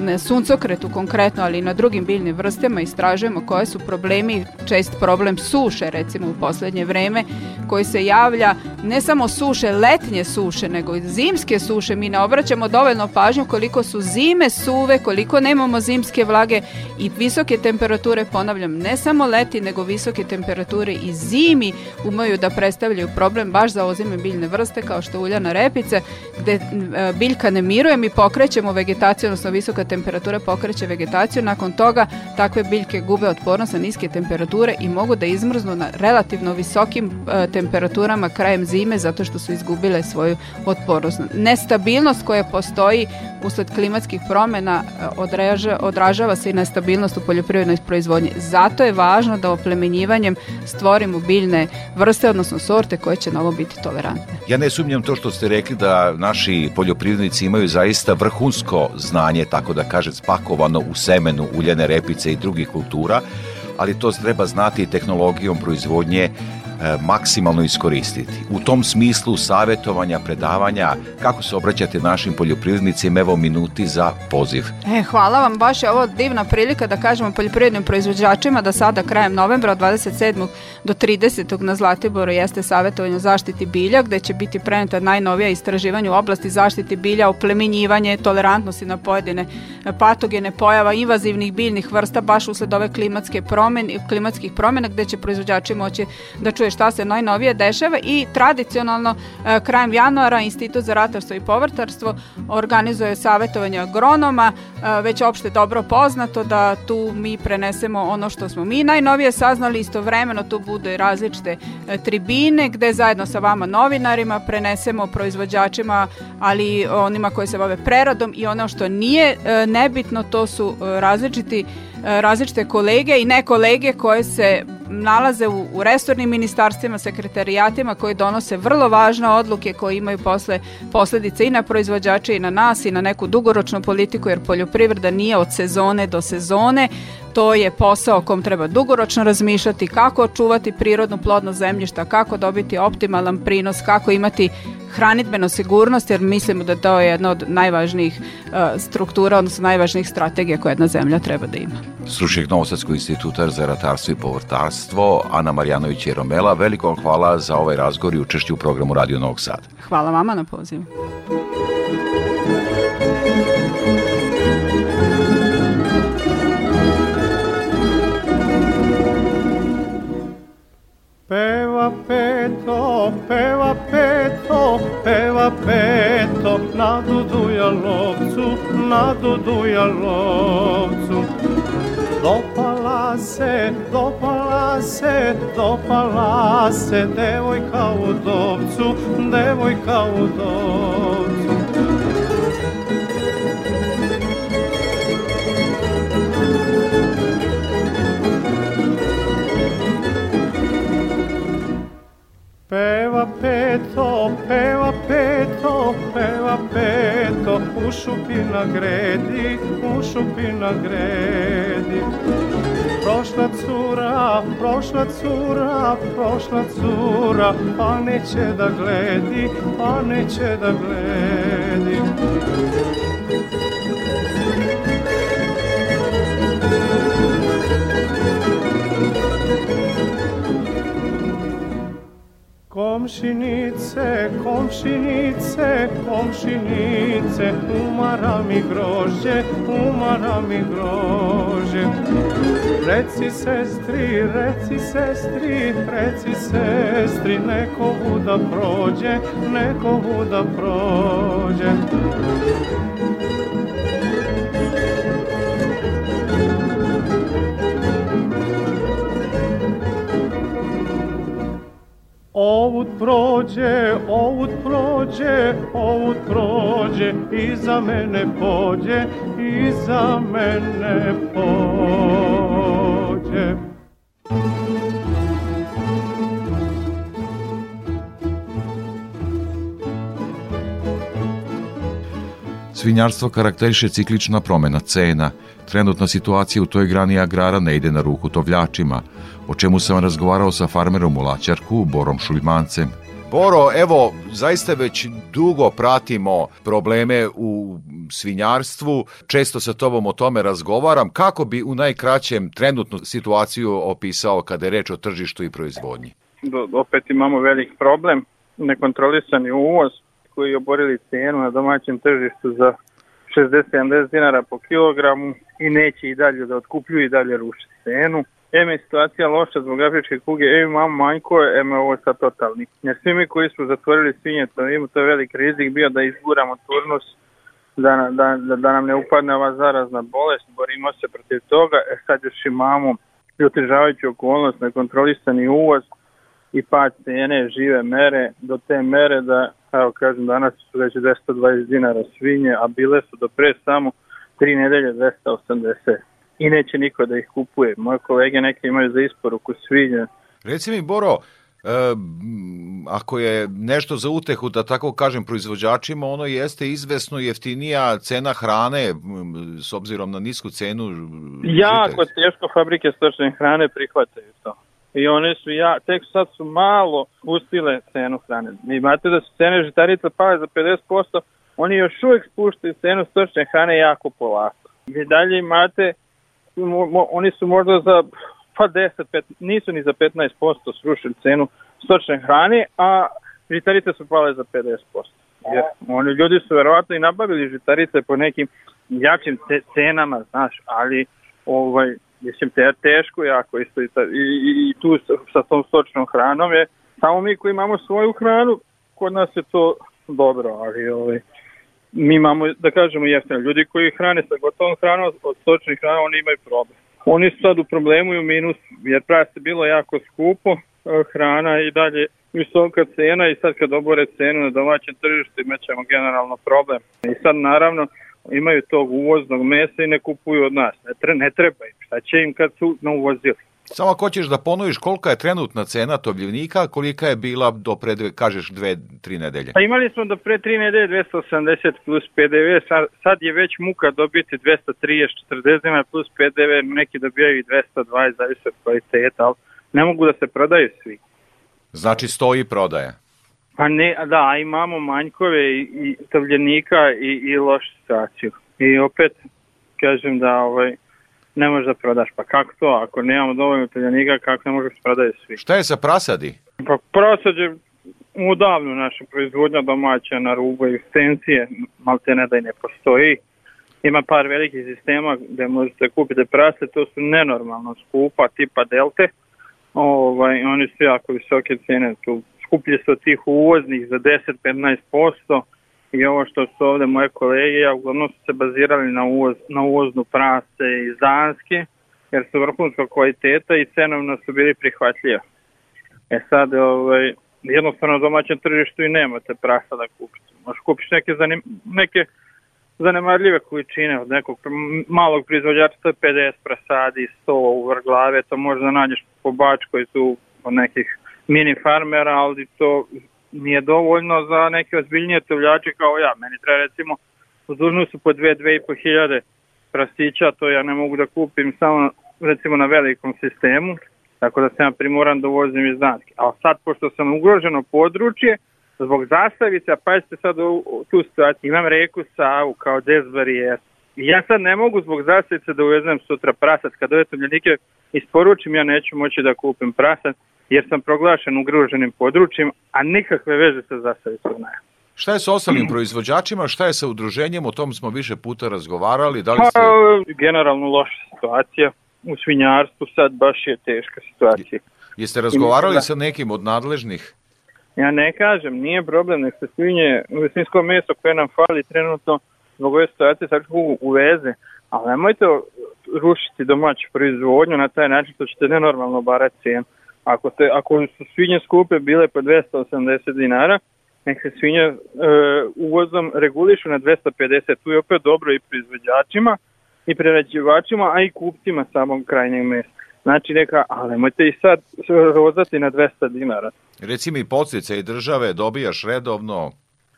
na suncokretu konkretno, ali i na drugim biljnim vrstama istražujemo koje su problemi, čest problem suše recimo u poslednje vreme koji se javlja ne samo suše, letnje suše, nego i zimske suše. Mi ne obraćamo dovoljno pažnju koliko su zime suve, koliko nemamo zimske vlage i visoke temperature, ponavljam, ne samo leti, nego visoke temperature i zimi umeju da predstavljaju problem baš za ozime biljne vrste kao što uljana repica, gde e, biljka ne miruje, mi pokrećemo vegetaciju, odnosno visoka temperatura pokreće vegetaciju, nakon toga takve biljke gube otpornost na niske temperature i mogu da izmrznu na relativno visokim e, temperaturama krajem zime zato što su izgubile svoju otpornost. Nestabilnost koja postoji usled klimatskih promena e, odražava, odražava se i nestabilnost u poljoprivrednoj proizvodnji. Zato je važno da oplemenjivanjem stvorimo biljne vrste, odnosno sorte koje će na ovo biti tolerantne. Ja ne sumnjam to što ste rekli da naši poljoprivrednici imaju zaista vrhunsko znanje, tako da kaže, spakovano u semenu uljene repice i drugih kultura, ali to treba znati tehnologijom proizvodnje maksimalno iskoristiti. U tom smislu savjetovanja, predavanja, kako se obraćate našim poljoprivrednicima, evo minuti za poziv. E, hvala vam, baš je ovo divna prilika da kažemo poljoprivrednim proizvođačima da sada krajem novembra od 27. do 30. na Zlatiboru jeste savjetovanje o zaštiti bilja gde će biti preneta najnovija istraživanja u oblasti zaštiti bilja, oplemenjivanje, tolerantnosti na pojedine patogene pojava invazivnih biljnih vrsta baš usled ove klimatske promene, klimatskih promjena gde će proizvođači moći da čuje šta se najnovije dešava i tradicionalno e, krajem januara Institut za ratarstvo i povrtarstvo organizuje savjetovanje agronoma, e, već opšte dobro poznato da tu mi prenesemo ono što smo mi najnovije saznali, istovremeno tu budu i različite e, tribine gde zajedno sa vama novinarima prenesemo proizvođačima, ali onima koji se bave preradom i ono što nije nebitno, to su različiti različite kolege i ne kolege koje se nalaze u, u restornim ministarstvima, sekretarijatima koji donose vrlo važne odluke koje imaju posle posledice i na proizvođače i na nas i na neku dugoročnu politiku jer poljoprivreda nije od sezone do sezone to je posao kom treba dugoročno razmišljati kako očuvati prirodnu plodnost zemljišta, kako dobiti optimalan prinos, kako imati hranitbenu sigurnost, jer mislimo da to je jedna od najvažnijih uh, struktura, odnosno najvažnijih strategija koje jedna zemlja treba da ima. Stručnjak Novosadskog instituta za ratarstvo i povrtarstvo, Ana Marjanović i Romela, veliko vam hvala za ovaj razgovor i učešću u programu Radio Novog Sada. Hvala vama na pozivu. Peva peto, peva peto, peva peto, na Dudu Jalovcu, na Dudu Jalovcu. Dopala se, dopala se, dopala se, devojka u dovcu, devojka u dovcu. Peva peto, peva peto, peva peto, u šupina gredi, u šupina gredi. Prošla cura, prošla cura, prošla cura, pa neće da gledi, pa neće da gledi. Komšinice, komšinice, komšinice, umara mi grožđe, umara mi grožđe. Reci sestri, reci sestri, reci sestri, neko da prođe, neko da prođe. Ovud prođe, ovud prođe, ovud prođe, iza mene pođe, iza mene pođe. Svinjarstvo karakteriše ciklična promena cena. Trenutna situacija u toj grani agrara ne ide na ruku tovljačima, o čemu sam razgovarao sa farmerom u Laćarku, Borom Šuljmancem. Boro, evo, zaista već dugo pratimo probleme u svinjarstvu, često sa tobom o tome razgovaram. Kako bi u najkraćem trenutnu situaciju opisao kada je reč o tržištu i proizvodnji? Do, opet imamo velik problem, nekontrolisani uvoz koji je oborili cenu na domaćem tržištu za 60-70 dinara po kilogramu i neće i dalje da otkupljuju i dalje ruši cenu. Em je situacija loša zbog afričke kuge, em imamo manjkove, em je ovo sad totalni. Jer svi mi koji smo zatvorili svinje, to, ima, to je velik rizik bio da izguramo turnus, da, da, da, da nam ne upadne ova zarazna bolest, borimo se protiv toga, e sad još imamo i otežavajuću okolnost, nekontrolisani uvoz, i pad cene žive mere do te mere da, evo kažem, danas su već 220 dinara svinje, a bile su do pre samo tri nedelje 280 i neće niko da ih kupuje. Moje kolege neke imaju za isporuku svinje. Reci mi, Boro, e, ako je nešto za utehu, da tako kažem, proizvođačima, ono jeste izvesno jeftinija cena hrane s obzirom na nisku cenu Jako teško fabrike stočne hrane prihvataju to. I one su, ja, tek sad su malo pustile cenu hrane. Imate da su cene žitarica pale za 50%, oni još uvijek spuštaju cenu stočne hrane jako polako. Vi dalje imate, mo, mo, oni su možda za pa 10, 5, nisu ni za 15% srušili cenu stočne hrane, a žitarice su pale za 50%. Jer oni ljudi su verovatno i nabavili žitarice po nekim jačim cenama, znaš, ali ovaj, mislim, te, teško jako isto i, i, i tu sa, sa tom stočnom hranom je, samo mi koji imamo svoju hranu, kod nas je to dobro, ali ovaj, mi imamo, da kažemo, jeftino, ljudi koji hrane sa gotovom hranom od stočnih hrana, oni imaju problem. Oni su sad u problemu i u minus, jer prase bilo jako skupo, hrana i dalje visoka cena i sad kad obore cenu na domaćem tržištu imat ćemo generalno problem. I sad naravno imaju tog uvoznog mesa i ne kupuju od nas. Ne, tre, ne treba im. Šta će im kad su na uvozili? Samo ako hoćeš da ponoviš kolika je trenutna cena tobljivnika, kolika je bila do pre, dve, kažeš, dve, tri nedelje? Pa imali smo do pre tri nedelje 280 plus PDV, sad, sad je već muka dobiti 230, 40 dinara plus PDV, neki dobijaju i 220, zavisi od kvaliteta, ali ne mogu da se prodaju svi. Znači stoji prodaja? Pa ne, da, imamo manjkove i, tovljenika i, i lošu situaciju. I opet, kažem da ovaj, ne možeš da prodaš. Pa kako to? Ako nemamo dovoljno tovljenika, kako ne možeš da prodaju svi? Šta je sa prasadi? Pa prasad je udavno naša proizvodnja domaća na rubu egzistencije, malte ne da i ne postoji. Ima par velikih sistema gde možete kupiti prase, to su nenormalno skupa, tipa delte. Ovaj, oni su jako visoke cene, tu skuplje su od tih uvoznih za 10-15% i ovo što su ovde moje kolege, ja uglavnom su se bazirali na, uvoz, na uvoznu prase iz Danske, jer su vrhunska kvaliteta i cenovno su bili prihvatljiva. E sad, ovaj, jednostavno na domaćem tržištu i nemate prasa da kupite. Možeš kupiš neke, zanim, neke zanemarljive količine od nekog malog proizvođača, to je 50 prasadi, 100 u vrglave, to možda nađeš po bačkoj tu od nekih mini farmera, ali to nije dovoljno za neke ozbiljnije tovljače kao ja. Meni treba recimo u su po 2-2,5 hiljade prasića, to ja ne mogu da kupim samo recimo na velikom sistemu, tako da sam ja primoran da uvozim iz Danske. A sad, pošto sam ugroženo područje, zbog zastavica, pazite sad u, tu situaciju, imam reku Savu kao desbarijer. I ja sad ne mogu zbog zastavice da uvezem sutra prasat. Kad ove tovljenike isporučim, ja neću moći da kupim prasat, jer sam proglašen ugroženim područjem, a nikakve veze sa zastavicom nema. Šta je sa ostalim proizvođačima, šta je sa udruženjem, o tom smo više puta razgovarali, da li Pa, ste... generalno loša situacija. U svinjarstvu sad baš je teška situacija. Jeste razgovarali Da. sa nekim od nadležnih? Ja ne kažem, nije problem, nek se svinje, svinjsko meso koje nam fali trenutno zbog ove situacije sad u- uveze, ali nemojte rušiti domaću proizvodnju na taj način što ćete nenormalno barati cijenu. Ako, te, ako su svinje skupe bile po 280 dinara, nek se svinje e, uvozom regulišu na 250, tu je opet dobro i proizvođačima i prerađivačima, a i kupcima samog krajnjeg mesa. Znači neka, ali nemojte i sad rozati na 200 dinara. Reci mi podsjeca i države dobijaš redovno,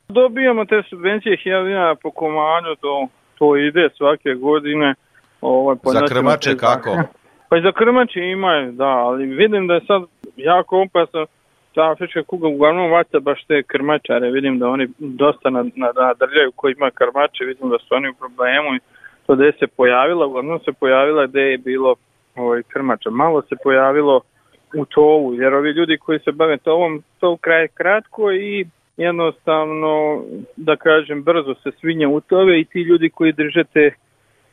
Dobijamo te subvencije 1000 dinara po komadu, to, to ide svake godine. Ovaj, za krmače kako? Pa i za krmače imaju, da, ali vidim da je sad jako opasno ta afrička kuga uglavnom vaca baš te krmačare, vidim da oni dosta nad, nad, nadrljaju koji ima krmače, vidim da su oni u problemu i to gde se pojavila, uglavnom se pojavila gde je bilo ovaj, krmača. Malo se pojavilo u tovu, jer ovi ljudi koji se bave tovom, to kraj kratko i jednostavno, da kažem, brzo se svinje utove i ti ljudi koji drže te,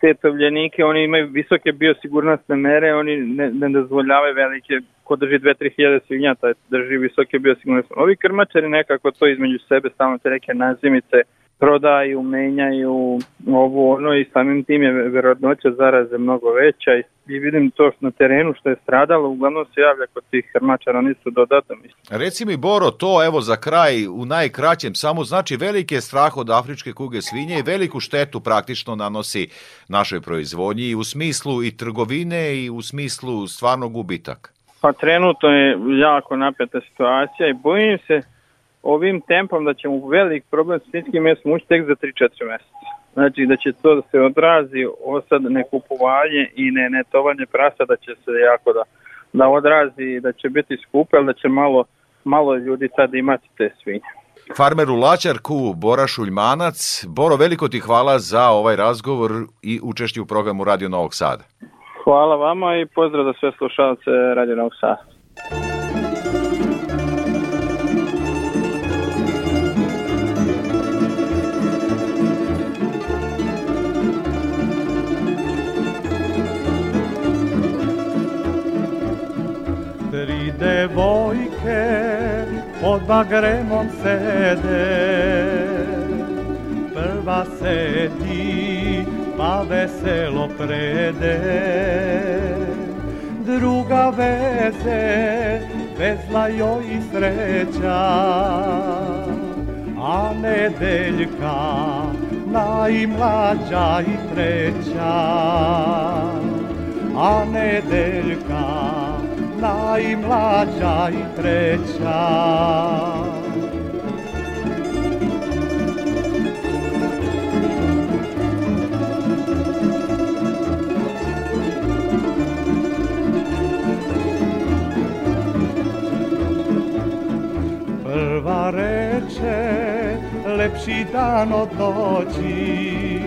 te tovljenike, oni imaju visoke biosigurnosne mere, oni ne, ne dozvoljavaju velike, ko drži 2-3 hiljade svinja, taj drži visoke biosigurnosne. Ovi krmačari nekako to između sebe, stalno te neke nazimice, prodaju, menjaju ovo ono i samim tim je verovatnoća zaraze mnogo veća i, i vidim to što na terenu što je stradalo, uglavnom se javlja kod tih krmačara, oni su dodatno mislim. Reci mi, Boro, to evo za kraj u najkraćem samo znači veliki je strah od afričke kuge svinje i veliku štetu praktično nanosi našoj proizvodnji i u smislu i trgovine i u smislu stvarnog gubitaka. Pa trenutno je jako napeta situacija i bojim se ovim tempom da ćemo u velik problem s svinjskim mesom ući tek za 3-4 meseca. Znači da će to da se odrazi osad nekupovanje i ne netovanje prasa da će se jako da, da odrazi da će biti skupo, ali da će malo, malo ljudi tad imati te svinje. Farmeru Laćarku, Bora Šuljmanac. Boro, veliko ti hvala za ovaj razgovor i učešće u programu Radio Novog Sada. Hvala vama i pozdrav za sve slušalce Radio Novog Sada. Devojke pod bagremom sede. Prva sedi pa veselo prede. Druga veze vezla joj i sreća. A nedeljka najmlađa i treća. A nedeljka najmlađa i treća. Prva reče, lepši dan od noći,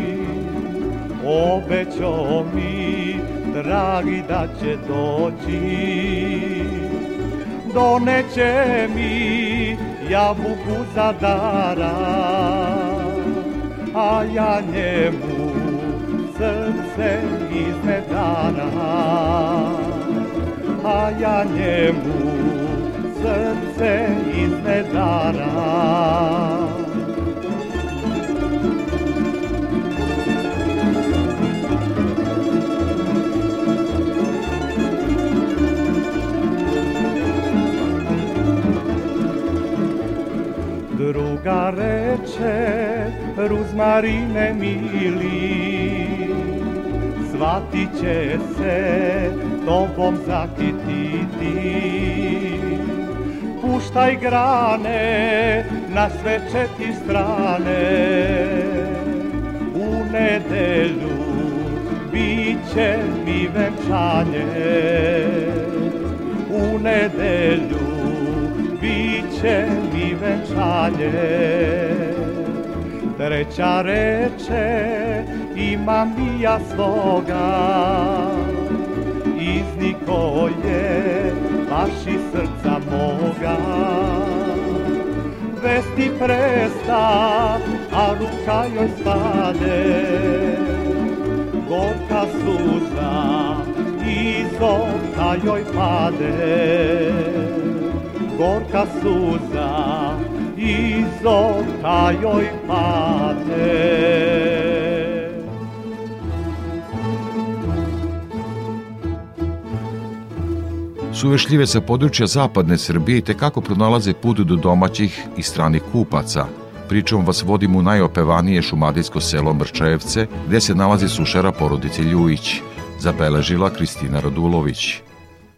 obećao mi dragi da će doći Doneće mi jabuku za dara A ja njemu srce iz medara A ja njemu srce iz medara Druga reče, ruzmarine mili, shvatit će se tobom zakititi. Puštaj grane na sve četiri strane, u nedelju biće mi venčanje. U nedelju biće mi venčanje. Treća reče, imam i ja svoga, izniko je baš iz srca moga. Vesti presta, a ruka joj stade, gorka suza iz oka joj pade gorka suza iz oka joj pade. Suvešljive sa područja zapadne Srbije te kako pronalaze put do domaćih i stranih kupaca. Pričom vas vodim u najopevanije šumadijsko selo Mrčajevce, gde se nalazi sušara porodice Ljujić, zabeležila Kristina Radulović.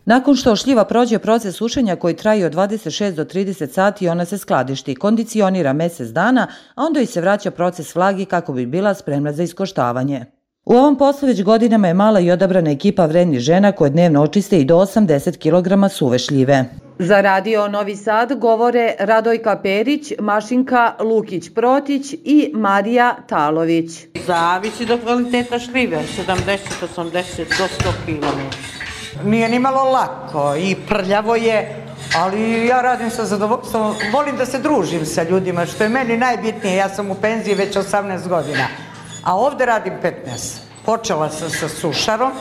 Nakon što šljiva prođe proces sušenja koji traje od 26 do 30 sati, ona se skladišti, kondicionira mesec dana, a onda i se vraća proces vlagi kako bi bila spremna za iskoštavanje. U ovom poslu već godinama je mala i odabrana ekipa vrednih žena koje dnevno očiste i do 80 kg suve šljive. Za radio Novi Sad govore Radojka Perić, Mašinka Lukić-Protić i Marija Talović. Zavisi do kvaliteta šljive, 70-80 do 100 kg. Nije ni malo lako i prljavo je, ali ja radim sa zadovoljstvom, volim da se družim sa ljudima, što je meni najbitnije, ja sam u penziji već 18 godina, a ovde radim 15. Počela sam sa sušarom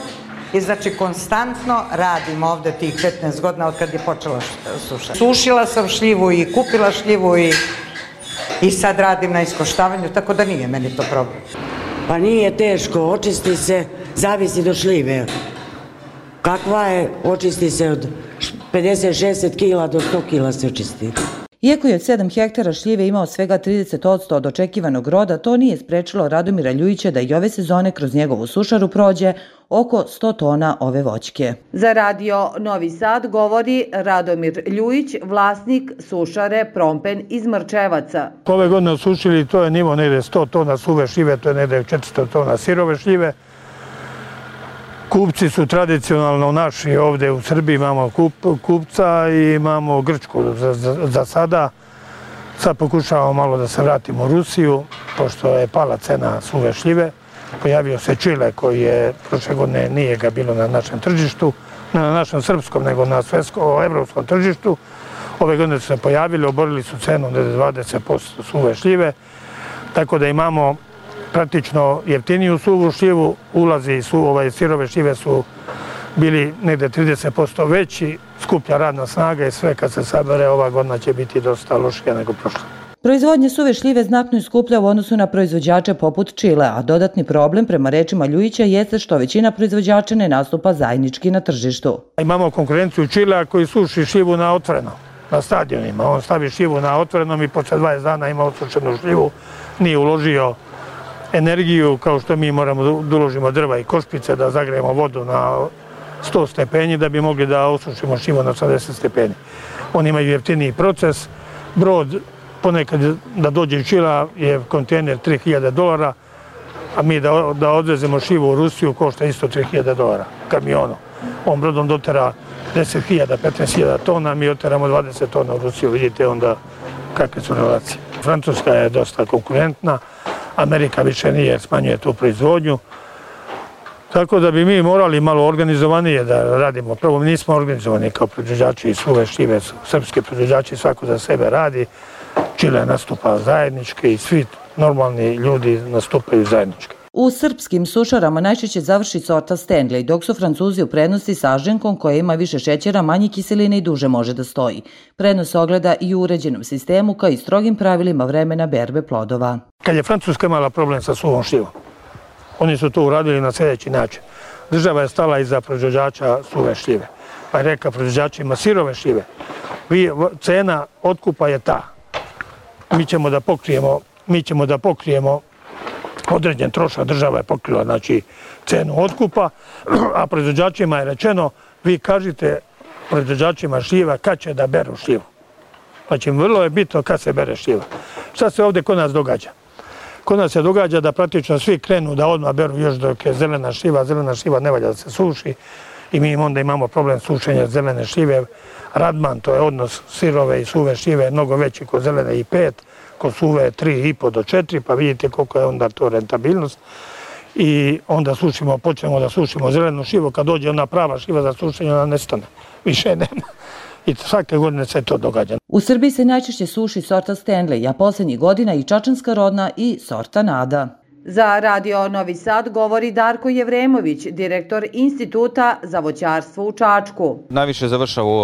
i znači konstantno radim ovde tih 15 godina od kad je počela suša. Sušila sam šljivu i kupila šljivu i i sad radim na iskoštavanju, tako da nije meni to problem. Pa nije teško, očisti se, zavisi do šljive. Kakva je, očisti se od 50-60 kila do 100 kila se očisti. Iako je od 7 hektara šljive imao svega 30% od očekivanog roda, to nije sprečilo Radomira Ljujića da i ove sezone kroz njegovu sušaru prođe oko 100 tona ove voćke. Za radio Novi Sad govori Radomir Ljujić, vlasnik sušare Prompen iz Mrčevaca. Ove godine osušili, to je nivo negde 100 tona suve šljive, to je negde 400 tona sirove šljive. Kupci su tradicionalno naši ovde u Srbiji, imamo kup, kupca i imamo Grčku za, za, sada. Sad pokušavamo malo da se vratimo u Rusiju, pošto je pala cena suve šljive. Pojavio se Čile koji je prošle godine nije ga bilo na našem tržištu, ne na našem srpskom, nego na svetskom, evropskom tržištu. Ove godine su se pojavili, oborili su cenu 20% suve šljive, tako da imamo praktično jeftiniju suvu šljivu, ulazi i su, ovaj, sirove šljive su bili negde 30% veći, skuplja radna snaga i sve kad se sabere ova godina će biti dosta lošija nego prošla. Proizvodnja suve šljive znatno je skuplja u odnosu na proizvođače poput Čile, a dodatni problem prema rečima Ljujića jeste što većina proizvođača ne nastupa zajednički na tržištu. Imamo konkurenciju Čilea koji suši šljivu na otvoreno, na stadionima. On stavi šljivu na otvorenom i posle 20 dana ima osušenu šljivu, nije uložio energiju kao što mi moramo da uložimo drva i košpice, da zagrejemo vodu na 100 stepeni da bi mogli da osušimo šljivu na 80 stepeni. Oni imaju jeftiniji proces. Brod ponekad da dođe iz Čila je kontejner 3000 dolara, a mi da, da odvezemo šivu u Rusiju košta isto 3000 dolara kamionom. On brodom dotera 10.000, 15.000 tona, mi oteramo 20 tona u Rusiju, vidite onda kakve su relacije. Francuska je dosta konkurentna, Amerika više nije, smanjuje tu proizvodnju. Tako da bi mi morali malo organizovanije da radimo. Prvo, mi nismo organizovani kao proizvođači i suve štive, srpski proizvođači svako za sebe radi. Čile nastupa zajednički i svi normalni ljudi nastupaju zajednički. U srpskim sušarama najčešće završi sorta Stanley, dok su Francuzi u prednosti sa aženkom koja ima više šećera, manje kiseline i duže može da stoji. Prednost ogleda i u uređenom sistemu kao i strogim pravilima vremena berbe plodova. Kad je Francuska imala problem sa suvom šivom, oni su to uradili na sljedeći način. Država je stala iza proizvođača suve šljive, pa je reka proizvođačima sirove šljive. Vi, cena otkupa je ta. Mi ćemo da pokrijemo, mi ćemo da pokrijemo određen trošak država je pokrila znači cenu otkupa, a proizvođačima je rečeno vi kažite proizvođačima šljiva kad će da beru šljivu. Znači, vrlo je bitno kad se bere šljiva. Šta se ovde kod nas događa? Kod nas se događa da praktično svi krenu da odmah beru još dok je zelena šljiva, zelena šljiva ne valja da se suši i mi onda imamo problem sušenja zelene šljive. Radman, to je odnos sirove i suve šljive, mnogo veći kod zelene i pet, kod suve 3,5 do 4, pa vidite koliko je onda to rentabilnost. I onda sušimo, počnemo da sušimo zelenu šivu, kad dođe ona prava šiva za sušenje, ona nestane. Više nema. I svake godine se to događa. U Srbiji se najčešće suši sorta Stanley, a poslednjih godina i čačanska rodna i sorta Nada. Za Radio Novi Sad govori Darko Jevremović, direktor Instituta za voćarstvo u Čačku. Najviše završava u,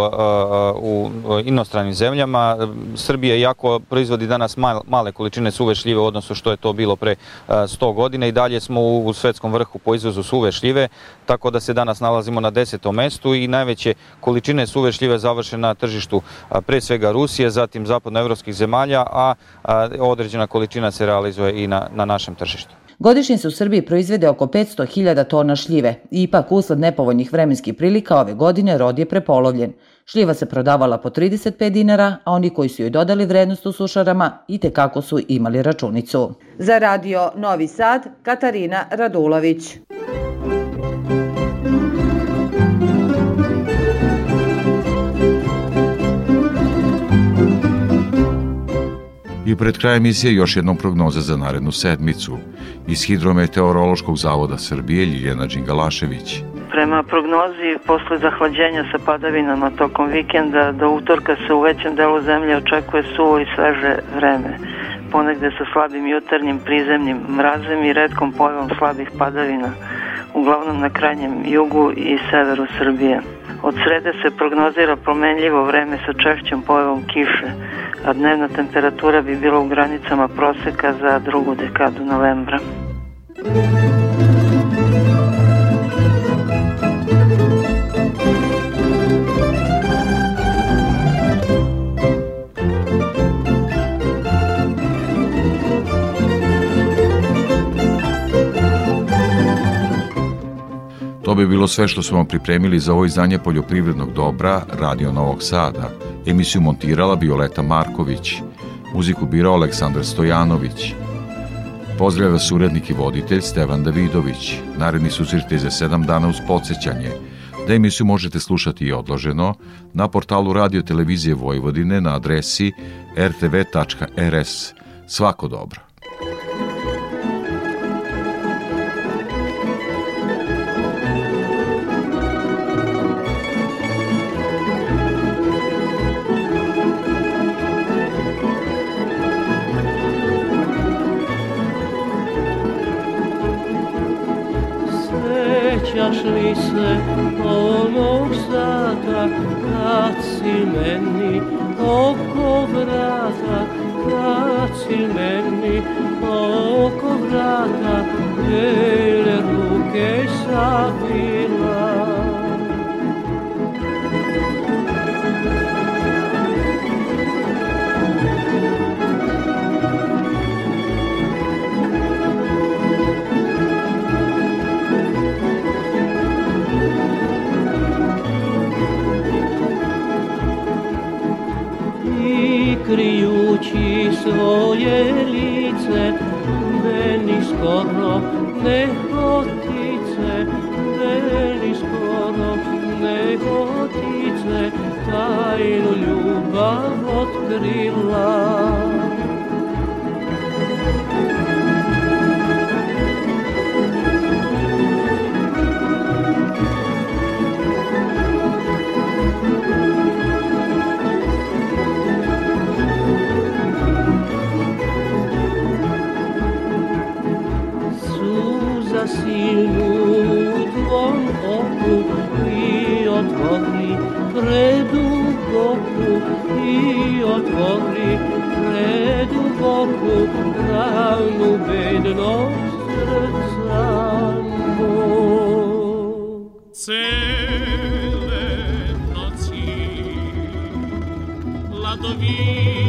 u, u inostranim zemljama. Srbija jako proizvodi danas male količine suve šljive u odnosu što je to bilo pre 100 godina i dalje smo u svetskom vrhu po izvozu suve šljive, tako da se danas nalazimo na desetom mestu i najveće količine suve šljive završe na tržištu pre svega Rusije, zatim zapadnoevropskih zemalja, a određena količina se realizuje i na, na našem tržištu. Godišnje se u Srbiji proizvede oko 500.000 tona šljive. Ipak, usled nepovoljnih vremenskih prilika ove godine rod je prepolovljen. Šljiva se prodavala po 35 dinara, a oni koji su joj dodali vrednost u sušarama i tekako su imali računicu. Za radio Novi Sad, Katarina Radulović. I pred krajem emisije još jednom prognoza za narednu sedmicu. Iz Hidrometeorološkog zavoda Srbije Ljiljana Đingalašević. Prema prognozi, posle zahlađenja sa padavinama tokom vikenda, do utorka se u većem delu zemlje očekuje suvo i sveže vreme. Ponegde sa slabim jutarnjim prizemnim mrazem i redkom pojavom slabih padavina, uglavnom na krajnjem jugu i severu Srbije. Od srede se prognozira promenljivo vreme sa češćom pojavom kiše, a dnevna temperatura bi bila u granicama proseka za drugu dekadu novembra. To bi bilo sve što smo vam pripremili za ovo izdanje poljoprivrednog dobra Radio Novog Sada. Emisiju montirala Violeta Marković, muziku birao Aleksandar Stojanović. Pozdravlja vas urednik i voditelj Stevan Davidović. Naredni susrete za sedam dana uz podsjećanje da emisiju možete slušati i odloženo na portalu Radio Televizije Vojvodine na adresi rtv.rs. Svako dobro. Sjećaš se onog sata kad si meni oko vrata, kad si meni oko vrata, bele ruke savila. Krijući svoje lice meni skoro ne hotice meni skoro ne hotice tajnu ljubav otkrila Minut oku i otworni Preduboku i otworni Preduboku ranu bedno srcamo Cele noci Ladovi